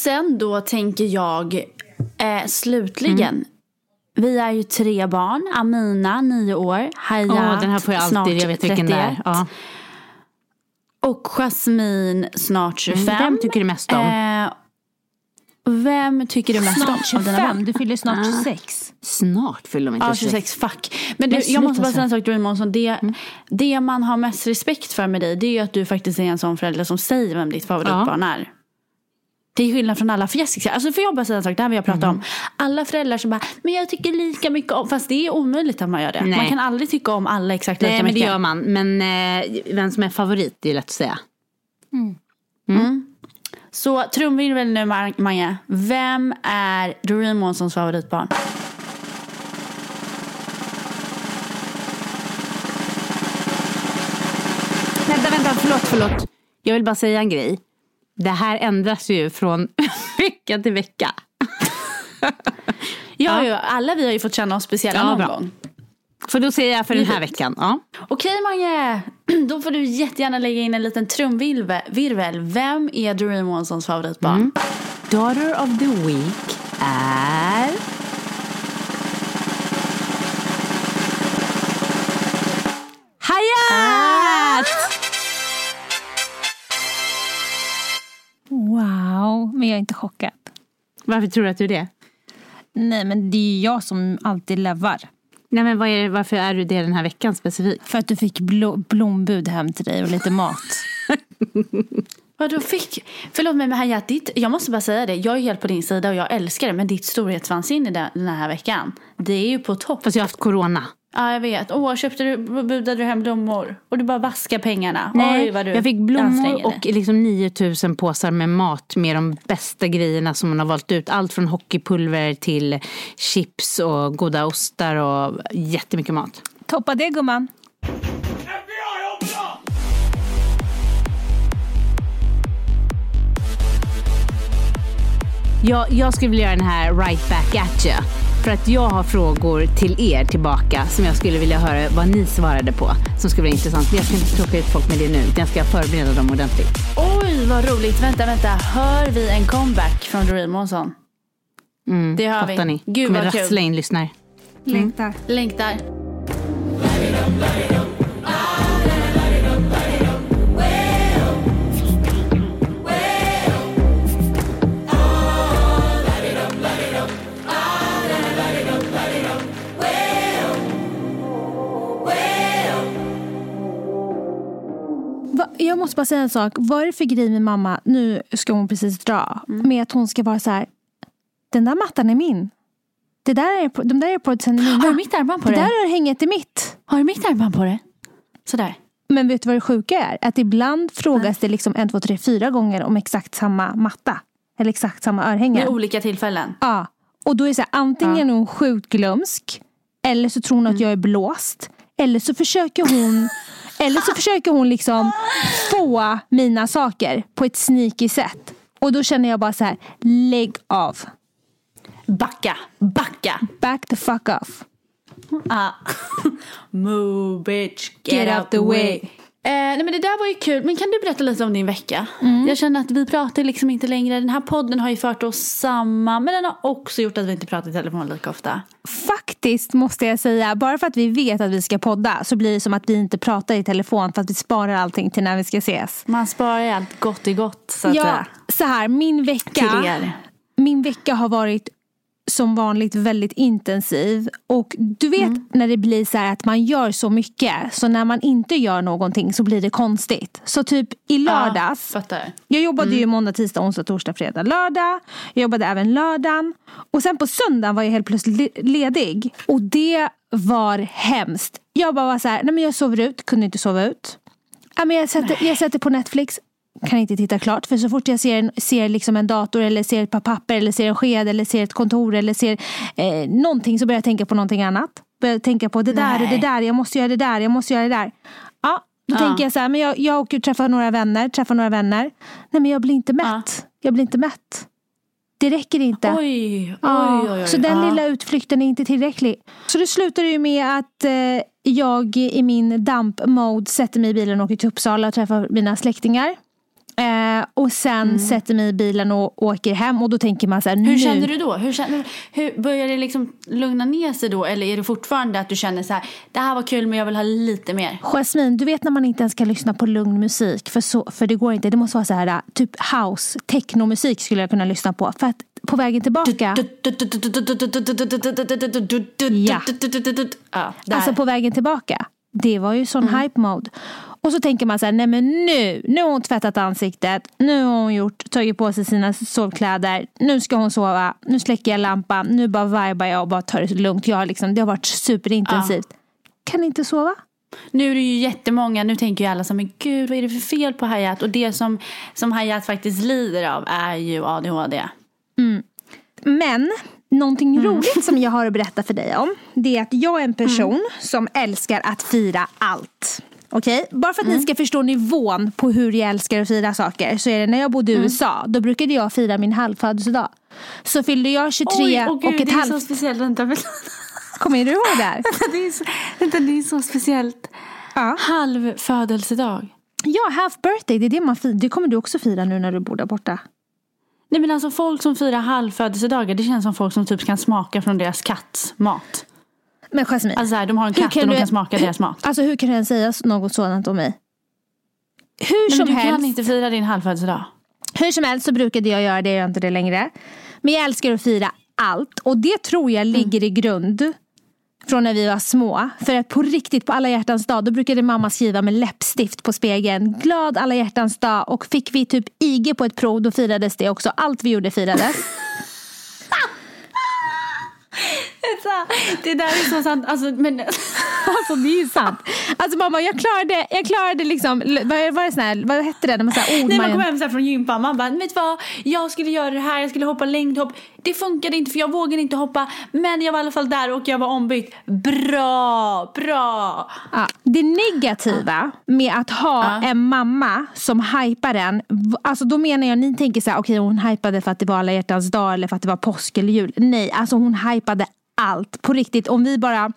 sen då tänker jag eh, slutligen. Vi är ju tre barn. Amina, nio år. Hayat, Åh, den här får jag snart alltid, jag vet vilken 31. det är. Ja. Och Jasmine, snart 25. Vem tycker du mest om? Eh, vem tycker du mest om? Snart av dina barn? 25, du fyller snart 26. Snart fyller de inte Ja, 26. 26, fuck. Men du, Men jag måste bara säga en sak till Månsson. Det, det man har mest respekt för med dig, det är ju att du faktiskt är en sån förälder som säger vem ditt favoritbarn är. Det är skillnad från alla. För Jessica, alltså får jag bara säga en sak, det här vill jag prata om. Alla föräldrar som bara, men jag tycker lika mycket om, fast det är omöjligt att man gör det. Nej. Man kan aldrig tycka om alla exakt lika Nej, men det mycket. gör man. Men eh, vem som är favorit, det är lätt att säga. Så trumvirvel nu Mange. Vem är Doreen Månssons favoritbarn? Vänta, vänta, förlåt, förlåt. Jag vill bara säga en grej. Det här ändras ju från <laughs> vecka till vecka. Ja, ja. alla vi har ju fått känna oss speciella Ja, någon bra. gång. För då säger jag för den här veckan. Ja. Okej Mange, <clears throat> då får du jättegärna lägga in en liten trumvirvel. Virvel. Vem är Doreen Månssons favoritbarn? Daughter of the week är... Wow, men jag är inte chockad. Varför tror du att du är det? Nej, men det är ju jag som alltid levar. Nej, men vad är, varför är du det den här veckan specifikt? För att du fick blo- blombud hem till dig och lite mat. <laughs> Vadå fick? Förlåt mig men Hayat, ditt, jag måste bara säga det. Jag är helt på din sida och jag älskar det. Men ditt storhetsvansinne den här veckan, det är ju på topp. Fast jag har haft corona. Ja jag vet. Åh, köpte du, budade du hem blommor? Och du bara vaskar pengarna. Nej, Oj, vad du jag fick blommor och liksom 9000 påsar med mat med de bästa grejerna som man har valt ut. Allt från hockeypulver till chips och goda ostar och jättemycket mat. Toppa det gumman. Jag, jag skulle vilja göra den här right back at you. För att jag har frågor till er tillbaka som jag skulle vilja höra vad ni svarade på. Som skulle vara intressant. Men jag ska inte tråka ut folk med det nu. Jag ska förbereda dem ordentligt. Oj, vad roligt. Vänta, vänta. Hör vi en comeback från Doreen Månsson? Mm, Det hör vi. ni? Gud, Kommer vad kul. rassla in lyssnare. Längtar. Längtar. Jag måste bara säga en sak. Vad är det för grej med mamma, nu ska hon precis dra, med att hon ska vara så här. Den där mattan är min. Det där är, de där airpodsen är mina. Har du mitt armband på det dig? där örhänget är mitt. Har du mitt armband på det? Sådär. Men vet du vad det sjuka är? Att ibland frågas det liksom en, två, tre, fyra gånger om exakt samma matta. Eller exakt samma örhänge. Vid olika tillfällen. Ja. Och då är det så här, antingen är hon sjukt glömsk. Eller så tror hon att jag är blåst. Eller så försöker hon <laughs> Eller så försöker hon liksom få mina saker på ett sneaky sätt. Och då känner jag bara så här, lägg av. Backa, backa. Back the fuck off. Ah. <laughs> Move bitch, get, Get out the way. Eh, nej men det där var ju kul. Men kan du berätta lite om din vecka? Jag känner att vi pratar liksom inte längre. Den här podden har ju fört oss samman. Men den har också gjort att vi inte pratar i telefon lika ofta. Faktiskt måste jag säga, bara för att vi vet att vi ska podda så blir det som att vi inte pratar i telefon för att vi sparar allting till när vi ska ses. Man sparar ju allt gott i gott så att Ja, säga. så här, min vecka, min vecka har varit som vanligt väldigt intensiv. Och du vet Mm. när det blir så här att man gör så mycket så när man inte gör någonting så blir det konstigt. Så typ i lördags, Ja, fattar. jag jobbade Mm. ju måndag, tisdag, onsdag, torsdag, fredag, lördag. Jag jobbade även lördagen. Och sen på söndagen var jag helt plötsligt le- ledig. Och det var hemskt. Jag bara var så här, nej men jag sover ut, kunde inte sova ut. Ja, men jag, sätter, jag sätter på Netflix, kan inte titta klart. För så fort jag ser, en, ser liksom en dator eller ser ett par papper eller ser en sked eller ser ett kontor eller ser eh, någonting så börjar jag tänka på någonting annat. Börjar tänka på det där och det Nej. där, jag måste göra det där, jag måste göra det där. Ja, då Ja. tänker jag så här, men jag, jag åker och träffar några vänner, träffar några vänner. Nej men jag blir inte mätt. Jag blir inte mätt. Det räcker inte. Oj, oj, Ja, oj, så den ja. lilla utflykten är inte tillräcklig. Så det slutar ju med att eh, jag i min damp-mode sätter mig i bilen och åker till Uppsala och träffar mina släktingar. Eh, och sen Mm. sätter mig i bilen och åker hem och då tänker man så här, Hur nu. känner du då? Hur känner, hur, börjar det liksom lugna ner sig då? Eller är det fortfarande att du känner så här, det här var kul men jag vill ha lite mer? Jasmine, du vet när man inte ens kan lyssna på lugn musik för, så, för det går inte. Det måste vara så här typ house, technomusik skulle jag kunna lyssna på. För att på vägen tillbaka, Ja. Alltså på vägen tillbaka, det var ju sån hype mode. Och så tänker man så här, nej men nu, nu har hon tvättat ansiktet, nu har hon gjort, tagit på sig sina sovkläder, nu ska hon sova, nu släcker jag lampan, nu bara vibar jag och bara tar det lugnt. Jag har liksom, det har varit superintensivt. Kan inte sova? Nu är det ju jättemånga, nu tänker ju alla här, men gud vad är det för fel på Hayat? Och det som, som Hayat faktiskt lider av är ju ADHD. Men någonting Mm. roligt som jag har att berätta för dig om. Det är att jag är en person som älskar att fira allt. Okej? Bara för att Mm. ni ska förstå nivån på hur jag älskar att fira saker. Så är det när jag bodde i Mm. USA. Då brukade jag fira min halvfödelsedag. Så fyllde jag 23 Oj, åh gud, och ett det är så halvt. speciellt. Vänta, vänta. Kommer du ihåg det här? <laughs> det, är så, vänta, det är så speciellt. Ja. Halv födelsedag. Ja, half birthday. Det är det man firar. Det kommer du också fira nu när du bor där borta. Nej men alltså folk som firar halvfödelsedagar det känns som folk som typ kan smaka från deras katts mat. Men Jasmine. Alltså så här, de har en katt kan och de du- kan smaka deras mat. Alltså hur kan du ens säga något sådant om mig? Hur Nej, som du helst. kan inte fira din halvfödelsedag. Hur som helst så brukade jag göra det, jag gör inte det längre. Men jag älskar att fira allt. Och det tror jag ligger i grund från när vi var små. För att på riktigt, på alla hjärtans dag, då brukade mamma skriva med läppstift på spegeln. Glad alla hjärtans dag. Och fick vi typ IG på ett prov, då firades det också. Allt vi gjorde firades. <laughs> Det där är så sant. Alltså, men... <laughs> alltså det är ju sant. Alltså mamma, jag klarade, jag klarade liksom, vad sån här, vad hette det? När man, så här, ord Nej, man man- kom hem så här från gympan man bara, vet du vad? Jag skulle göra det här, jag skulle hoppa längdhopp. Det funkade inte för jag vågade inte hoppa. Men jag var i alla fall där och jag var ombytt. Bra, bra. Ja, det negativa med att ha en mamma som hypar en. Alltså då menar jag, ni tänker så här, okej hon hypade för att det var alla hjärtans dag eller för att det var påsk eller jul. Nej, alltså hon hypade allt. På riktigt, om vi bara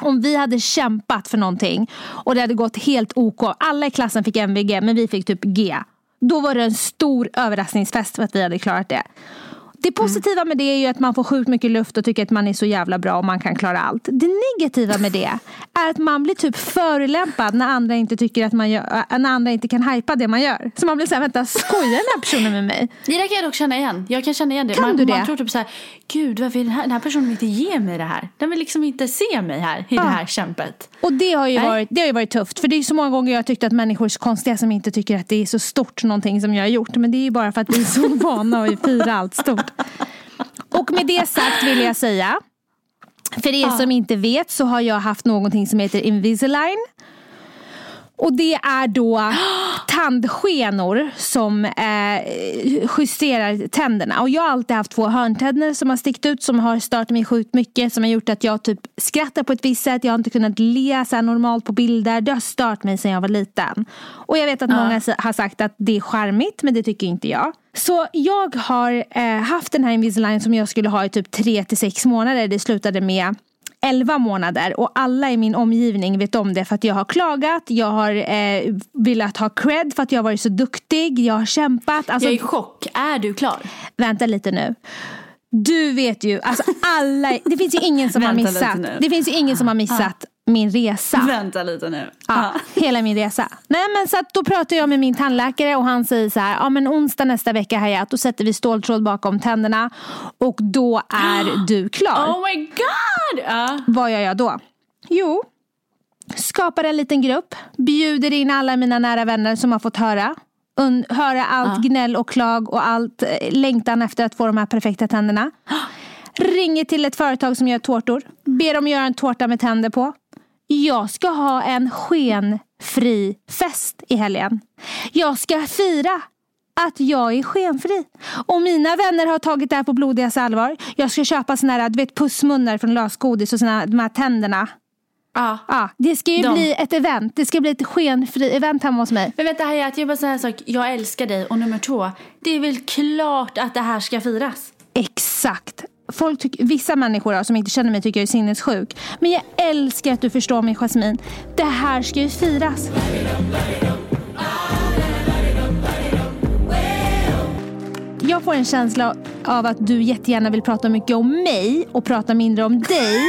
om vi hade kämpat för någonting och det hade gått helt OK. Alla i klassen fick MVG men vi fick typ G. Då var det en stor överraskningsfest för att vi hade klarat det. Det positiva med det är ju att man får sjukt mycket luft och tycker att man är så jävla bra och man kan klara allt. Det negativa med det är att man blir typ förolämpad när andra inte tycker att man gör, äh, när andra inte kan hypa det man gör. Så man blir såhär, vänta skojar den här personen med mig? Det där kan jag dock känna igen. Jag kan känna igen det. Kan man, du det? man tror typ så här, gud varför vill den här, den här personen inte ge mig det här? Den vill liksom inte se mig här i det här kämpet. Och det har, ju Nej. varit, det har ju varit tufft. För det är så många gånger jag tyckt att människor är så konstiga som inte tycker att det är så stort någonting som jag har gjort. Men det är ju bara för att vi är så <laughs> vana att fira allt stort. Och med det sagt vill jag säga. För er som inte vet så har jag haft någonting som heter Invisalign. Och det är då tandskenor som eh, justerar tänderna. Och jag har alltid haft två hörntänder som har stickt ut som har stört mig sjukt mycket. Som har gjort att jag typ skrattar på ett visst sätt. Jag har inte kunnat le så normalt på bilder. Det har stört mig sedan jag var liten. Och jag vet att många s- har sagt att det är charmigt men det tycker inte jag. Så jag har eh, haft den här Invisalign som jag skulle ha i typ 3 till sex månader. Det slutade med 11 månader och alla i min omgivning vet om det för att jag har klagat, jag har eh, velat ha cred för att jag har varit så duktig, jag har kämpat. Alltså, Jag är i chock. Är du klar? Vänta lite nu. Du vet ju, alltså alla, det finns ju ingen som har missat, det finns ju ingen som har missat min resa. Vänta lite nu. Ja, hela min resa. Nej, men så att då pratar jag med min tandläkare och han säger så här, ja men onsdag nästa vecka Hayat, då sätter vi ståltråd bakom tänderna och då är <gasps> du klar. Oh my god! Ja. Vad gör jag då? Jo, skapar en liten grupp, bjuder in alla mina nära vänner som har fått höra. Höra allt gnäll och klag och allt eh, längtan efter att få de här perfekta tänderna. <gasps> Ringer till ett företag som gör tårtor. Ber dem göra en tårta med tänder på. Jag ska ha en skenfri fest i helgen. Jag ska fira att jag är skenfri. Och mina vänner har tagit det här på blodigaste allvar. Jag ska köpa såna här, du vet pussmunnar från lösgodis och såna, de här tänderna. Ja. Ja, det ska ju De. bli ett event. Det ska bli ett skenfri event hemma hos mig. Men vänta Hayat, jag bara säga en sak. Jag älskar dig. Och nummer två, det är väl klart att det här ska firas. Exakt. Folk tyck, vissa människor då, som inte känner mig tycker jag är sinnessjuk. Men jag älskar att du förstår mig Jasmine. Det här ska ju firas. Jag får en känsla av att du jättegärna vill prata mycket om mig och prata mindre om dig.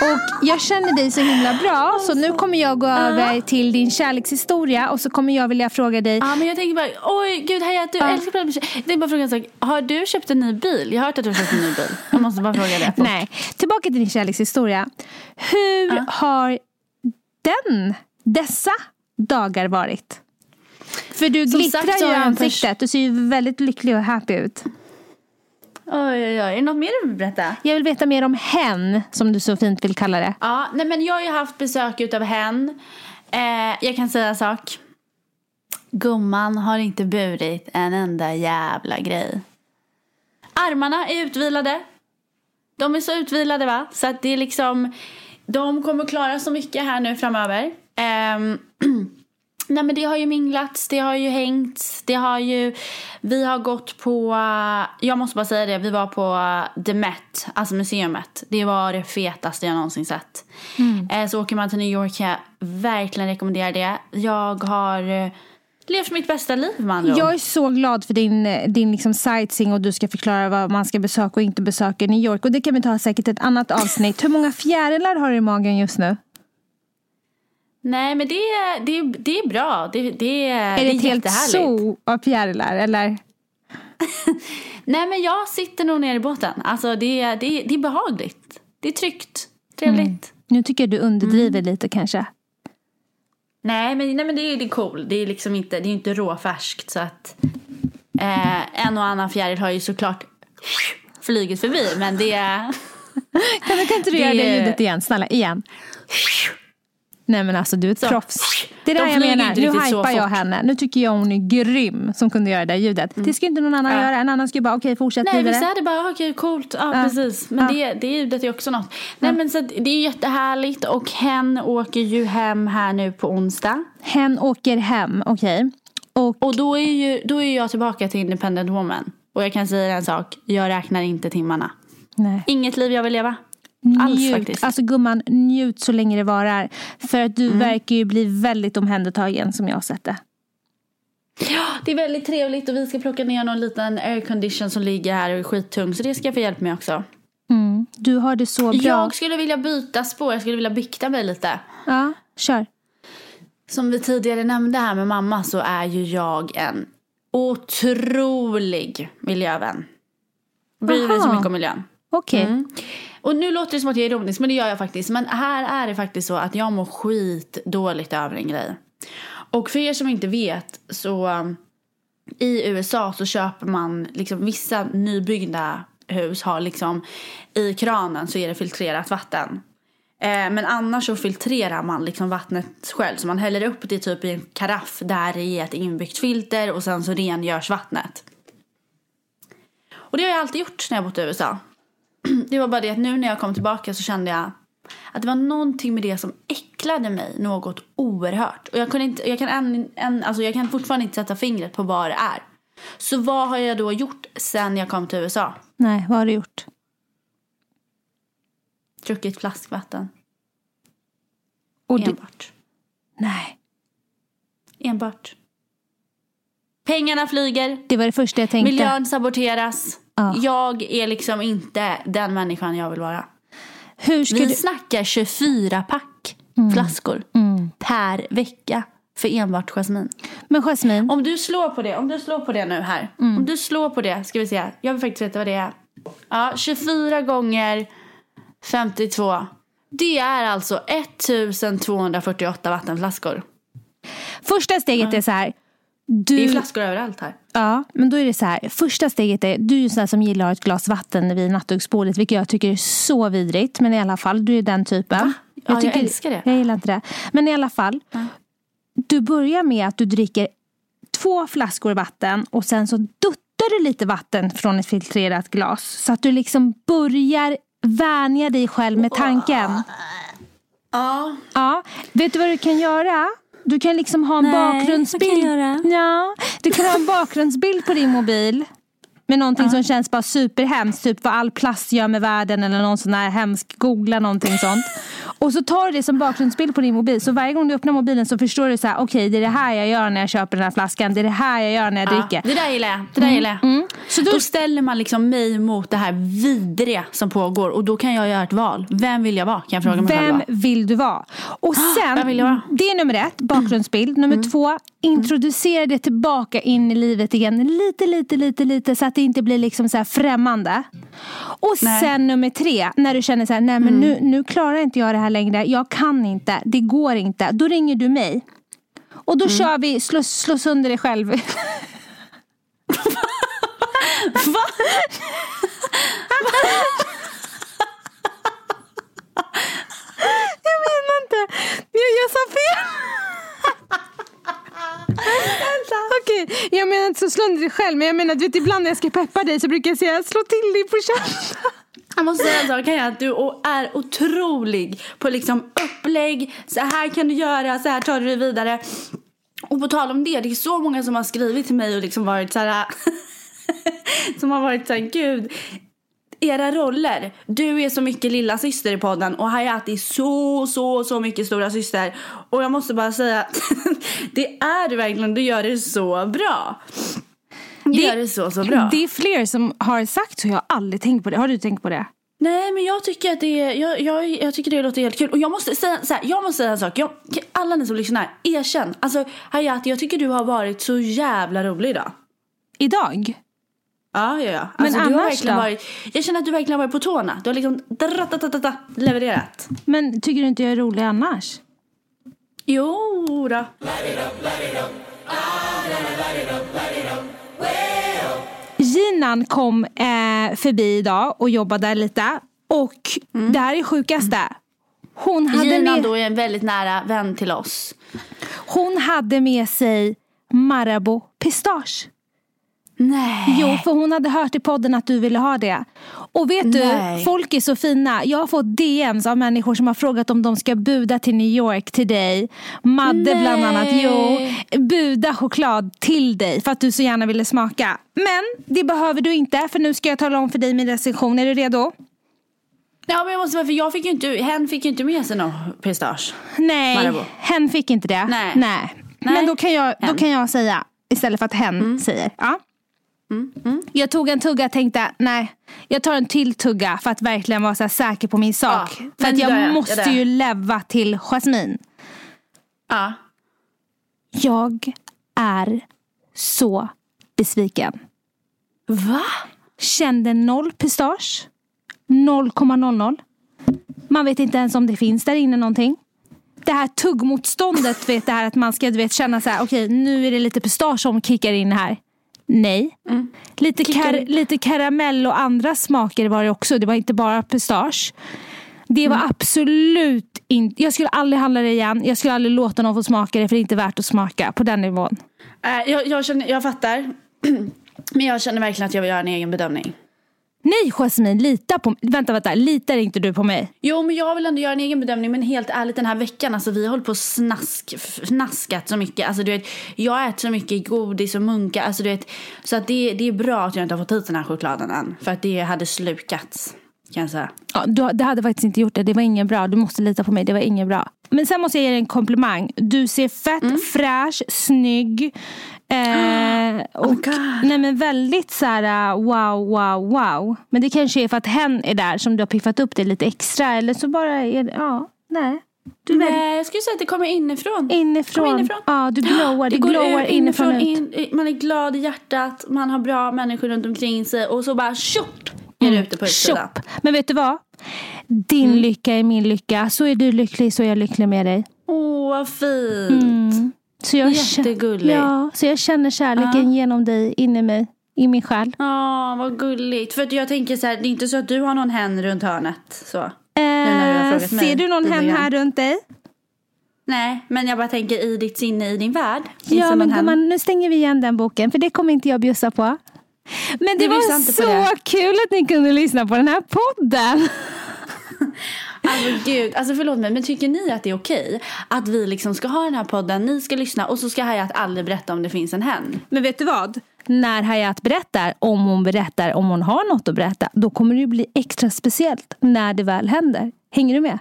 Och jag känner dig så himla bra så nu kommer jag gå över till din kärlekshistoria och så kommer jag vilja fråga dig Ja, men jag tänker bara, oj gud Hayat, du älskar att prata. Jag tänkte bara fråga en sak. Har du köpt en ny bil? Jag har hört att du har köpt en ny bil. Jag måste bara fråga det. Nej, tillbaka till din kärlekshistoria. Hur har den, dessa dagar varit? För du Som glittrar sagt ju i ansiktet. Du ser ju väldigt lycklig och happy ut. Oj, oj, oj. Är det något mer du vill berätta? Jag vill veta mer om hen, som du så fint vill kalla det. Ja, nej men jag har ju haft besök utav hen. Eh, jag kan säga en sak. Gumman har inte burit en enda jävla grej. Armarna är utvilade. De är så utvilade va? Så att det är liksom, de kommer klara så mycket här nu framöver. Ehm, <clears throat> Nej men det har ju minglats, det har ju hängt, det har ju, vi har gått på, jag måste bara säga det, vi var på The Met, alltså museumet. Det var det fetaste jag någonsin sett. Eh, Så åker man till New York kan jag verkligen rekommendera det. Jag har eh, levt mitt bästa liv med andra. Jag är så glad för din, din liksom sightseeing och du ska förklara vad man ska besöka och inte besöka i New York. Och det kan vi ta säkert ett annat avsnitt. Hur många fjärilar har du i magen just nu? Nej men det, det, det är bra, det, det, Är det, det är ett helt zoo av fjärilar eller? <laughs> Nej men jag sitter nog nere i båten. Alltså det, det, det är behagligt. Det är tryggt, trevligt. Nu tycker jag du underdriver lite kanske. Nej men, nej men det är det är cool. Det är liksom inte, det är inte råfärskt så att eh, en och annan fjäril har ju såklart flugit förbi men det är... <laughs> Kan, kan inte du Det- göra det ljudet igen? Snälla, igen. <laughs> Nej men alltså du är ett Så. proffs. Det är det De jag menar. Nu hypar jag fort. Mm. henne. Nu tycker jag hon är grym som kunde göra det där ljudet. Det ska inte någon annan Ja. göra. En annan ska bara okej fortsätt Nej vidare. vissa hade bara okej coolt, ja, Ja. precis. Men Ja. det, det ljudet är också något. Nej men så det är jättehärligt och hen åker ju hem här nu på onsdag. Hen åker hem, okej. Och Och då är ju då är jag tillbaka till independent woman. Och jag kan säga en sak, jag räknar inte timmarna. nej. Inget liv jag vill leva. Alls njut. faktiskt. Alltså gumman, njut så länge det varar. För att Mm. du verkar ju bli väldigt omhändertagen som jag har sett det. Det är väldigt trevligt och vi ska plocka ner någon liten aircondition som ligger här och är skittung. Så det ska jag få hjälp med också. Mm. Du har det så bra. Jag skulle vilja byta spår, jag skulle vilja bykta mig lite. Ja, kör. Som vi tidigare nämnde här med mamma så är ju jag en otrolig miljövän. Bryr mig så mycket om miljön. Okej. Mm. Och nu låter det som att jag är ironisk, men det gör jag faktiskt. Men här är det faktiskt så att jag mår skitdåligt över en grej. Och för er som inte vet så um, i USA så köper man liksom vissa nybyggda hus har liksom i kranen så är det filtrerat vatten. Eh, men annars så filtrerar man liksom vattnet själv. Så man häller upp det typ i en karaff där det är ett inbyggt filter och sen så rengörs vattnet. Och det har jag alltid gjort när jag bott i USA. <clears throat> Det var bara det att nu när jag kom tillbaka så kände jag att det var någonting med det som äcklade mig något oerhört. Och jag, kunde inte, jag, kan än, än, alltså jag kan fortfarande inte sätta fingret på vad det är. Så vad har jag då gjort sen jag kom till USA? Nej, vad har du gjort? Druckit flaskvatten. Och du... Enbart. Nej. Enbart. Pengarna flyger. Det var det första jag tänkte. Miljön saboteras. Ja. Jag är liksom inte den människan jag vill vara. Hur ska Vi du... snackar 24 pack flaskor per vecka för enbart jasmin. Men Jasmine, Om du slår på det, om du slår på det nu här. Om du slår på det, ska vi se. Jag vill faktiskt veta vad det är. Ja, 24 gånger 52. Det är alltså 1248 vattenflaskor. första steget är så här. Du... Det är flaskor överallt här. Ja, men då är det så här. Första steget är, du är ju sån som gillar ett glas vatten vid nattduksbordet, vilket jag tycker är så vidrigt. Men i alla fall, du är den typen. Ja, jag älskar det. Jag gillar inte det. Men i alla fall, du börjar med att du dricker två flaskor vatten och sen så duttar du lite vatten från ett filtrerat glas. Så att du liksom börjar vänja dig själv med tanken. Ja. Ja, vet du vad du kan göra? Du kan liksom ha en Nej, bakgrundsbild. vad kan jag göra? Ja, du kan ha en bakgrundsbild på din mobil. Med någonting som känns bara superhemskt. Typ vad all plast gör med världen eller någon sån här hemsk. Googla någonting sånt. Och så tar du det som bakgrundsbild på din mobil. Så varje gång du öppnar mobilen så förstår du så här. Okej, det är det här jag gör när jag köper den här flaskan. Det är det här jag gör när jag Ja, dricker. det där gillar jag. Det där gillar jag. Mm. Så då, Då ställer man liksom mig mot det här vidriga som pågår och då kan jag göra ett val. Vem vill jag vara? Kan jag fråga mig själv Vem då. vill du vara? Och sen, vill jag vara? det är nummer ett, bakgrundsbild. Nummer Mm. två, introducera det tillbaka in i livet igen. Lite, lite, lite, lite så att det inte blir liksom så här främmande. Och Nej. Mm. sen nummer tre, när du känner så här, nej men nu, nu klarar inte jag det här längre. Jag kan inte, det går inte. Då ringer du mig. Och Mm. då kör vi slå, slå sönder dig själv. <laughs> Va? Jag menar inte. Jag, jag sa fel. Okej, jag menar inte så slå dig själv. Men jag menar, du vet, ibland när jag ska peppa dig så brukar jag säga slå till dig på käften. Jag måste säga en sak, Kaja, att du är otrolig på liksom upplägg. Så här kan du göra, så här tar du dig vidare. Och på tal om det, det är så många som har skrivit till mig och liksom varit så här... <laughs> som har varit så här, gud. Era roller. Du är så mycket lilla syster i podden och Hayat är så, så, så mycket stora syster. Och jag måste bara säga, <laughs> det är du verkligen. Du gör det så bra. Du gör det så, så bra. Det är fler som har sagt så. Jag har aldrig tänkt på det. Har du tänkt på det? Nej men jag tycker att det jag, jag, jag tycker det låter helt kul. Och jag måste säga så här, jag måste säga en sak. Jag, alla ni som lyssnar, erkänn. Alltså Hayat, jag tycker du har varit så jävla rolig idag. Idag? Ja, ja, ja. Men Alltså, har annars då? Varit, jag känner att du verkligen har varit på tårna. Du har liksom levererat. Men tycker du inte jag är rolig annars? Jo då. Ginan kom eh, förbi idag och jobbade lite. Och det här är sjukaste. Hon hade, Gina med, då är en väldigt nära vän till oss. hon hade med sig Marabou pistage. Nej. Jo, för hon hade hört i podden att du ville ha det. Och vet du, Nej. folk är så fina. Jag har fått DMs av människor som har frågat om de ska buda till New York till dig. Madde bland Nej. annat. Jo, buda choklad till dig för att du så gärna ville smaka. Men det behöver du inte för nu ska jag tala om för dig min recension. Är du redo? Ja men jag måste för jag fick ju inte, hen fick ju inte med sig någon pistage. Nej, Marabou. hen fick inte det. Nej. Nej. Men då kan, jag, då kan jag säga istället för att hen Mm. säger. Ja. Jag tog en tugga och tänkte nej, jag tar en till tugga för att verkligen vara så säker på min sak. Ja, för att jag jag, måste jag. ju leva till Jasmine. Ja. Jag är så besviken. Va? Kände noll pistage. 0,00. Man vet inte ens om det finns där inne någonting. Det här tuggmotståndet, <laughs> vet det här att man ska du vet, känna så här, okej nu är det lite pistage som kickar in här. Nej. Lite, Kickar kar- lite karamell och andra smaker var det också. Det var inte bara pistage. Det var absolut inte, jag skulle aldrig handla det igen. Jag skulle aldrig låta någon få smaka det för det är inte värt att smaka på den nivån. Äh, jag, jag, känner, jag fattar. <clears throat> Men jag känner verkligen att jag vill göra en egen bedömning. Nej Jasmine, lita på Vänta, vänta. Litar inte du på mig? Jo, men jag vill ändå göra en egen bedömning. Men helt ärligt den här veckan, alltså vi har hållit på och snask, snaskat så mycket. Alltså du vet, jag äter så mycket godis och munka. Alltså du vet, så att det, det är bra att jag inte har fått hit den här chokladen än. För att det hade slukats, kan jag säga. Ja, du, det hade faktiskt inte gjort det. Det var inget bra. Du måste lita på mig. Det var inget bra. Men sen måste jag ge dig en komplimang. Du ser fett, Mm. fräsch, snygg. Eh, <gasps> och, Oh nej men väldigt så här uh, wow, wow, wow. Men det kanske är för att hen är där som du har piffat upp det lite extra. Eller så bara är det, ja, nej. Du är väldigt Nej, jag skulle säga att det kommer inifrån. inifrån. Kommer inifrån. Ja, du <gasps> glowar. Det Du går glowar ut inifrån inifrån, ut. in, man är glad i hjärtat, man har bra människor runt omkring sig och så bara tjopp är det ute på utsidan. Mm. Men vet du vad? Din Mm. lycka är min lycka. Så är du lycklig så är jag lycklig med dig. Åh, vad fint. Så jag Jättegulligt. Ja, så jag känner kärleken genom dig in i mig, i min själ. Ja, vad gulligt. För jag tänker så här, det är inte så att du har någon hen runt hörnet. Så. du Eh, mig ser du någon hen här runt dig? Nej, men jag bara tänker i ditt sinne, i din värld. Det Ja, men gumman, nu stänger vi igen den boken för det kommer inte jag bjussa på. Men det Du var så det. kul att ni kunde lyssna på den här podden. <laughs> Alltså gud, alltså förlåt mig, men tycker ni att det är okej att vi liksom ska ha den här podden, ni ska lyssna och så ska Hayat aldrig berätta om det finns en hen? Men vet du vad? När Hayat berättar, om hon berättar, om hon har något att berätta, då kommer det bli extra speciellt när det väl händer. Hänger du med?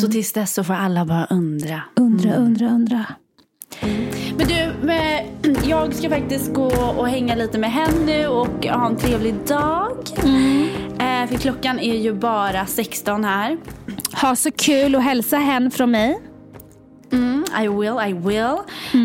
Så tills dess så får alla bara undra. Undra, undra, undra. Men du, jag ska faktiskt gå och hänga lite med henne och ha en trevlig dag. Eh, för klockan är ju bara 16 här. Ha så kul och hälsa hen från mig. Mm, I will, I will.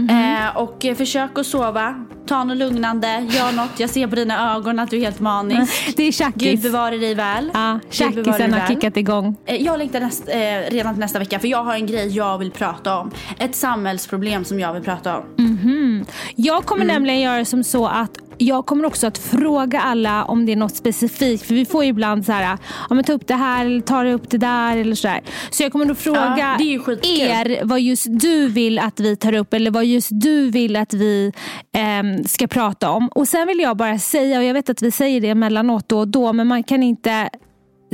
Eh, och eh, försök att sova. Ta något lugnande, gör något. Jag ser på dina ögon att du är helt manisk. <laughs> Det är Gud tjackis. bevare dig väl. Ja, Gud tjackisen har kickat igång. Eh, Jag längtar näst, eh, redan till nästa vecka för jag har en grej jag vill prata om. Ett samhällsproblem som jag vill prata om. Jag kommer nämligen göra som så att jag kommer också att fråga alla om det är något specifikt. För vi får ju ibland så här, ja men ta upp det här eller ta upp det där eller sådär. Så jag kommer då fråga Ja, er vad just du vill att vi tar upp eller vad just du vill att vi ehm, ska prata om. Och sen vill jag bara säga, och jag vet att vi säger det emellanåt då och då, men man kan inte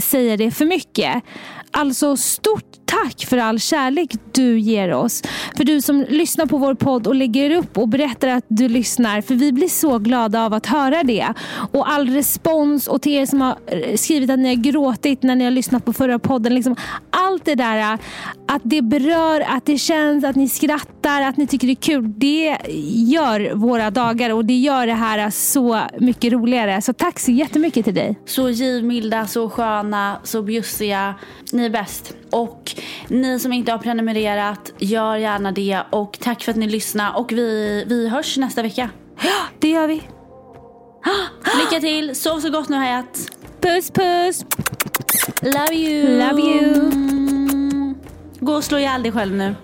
säga det för mycket. Alltså stort tack för all kärlek du ger oss. För du som lyssnar på vår podd och lägger upp och berättar att du lyssnar. För vi blir så glada av att höra det. Och all respons och till er som har eh, skrivit att ni har gråtit när ni har lyssnat på förra podden. Liksom, allt det där eh, att det berör, att det känns, att ni skrattar, att ni tycker det är kul. Det gör våra dagar och det gör det här eh, så mycket roligare. Så tack så jättemycket till dig. Så givmilda, så sköna, så bjussiga. Ni är bäst. Och ni som inte har prenumererat, gör gärna det. Och tack för att ni lyssnar. Och vi, vi hörs nästa vecka. <gasps> Det gör vi. <gasps> Lycka till, sov så gott nu Hayat. Puss puss! Love you. Love you. Gå och slå ihjäl dig själv nu.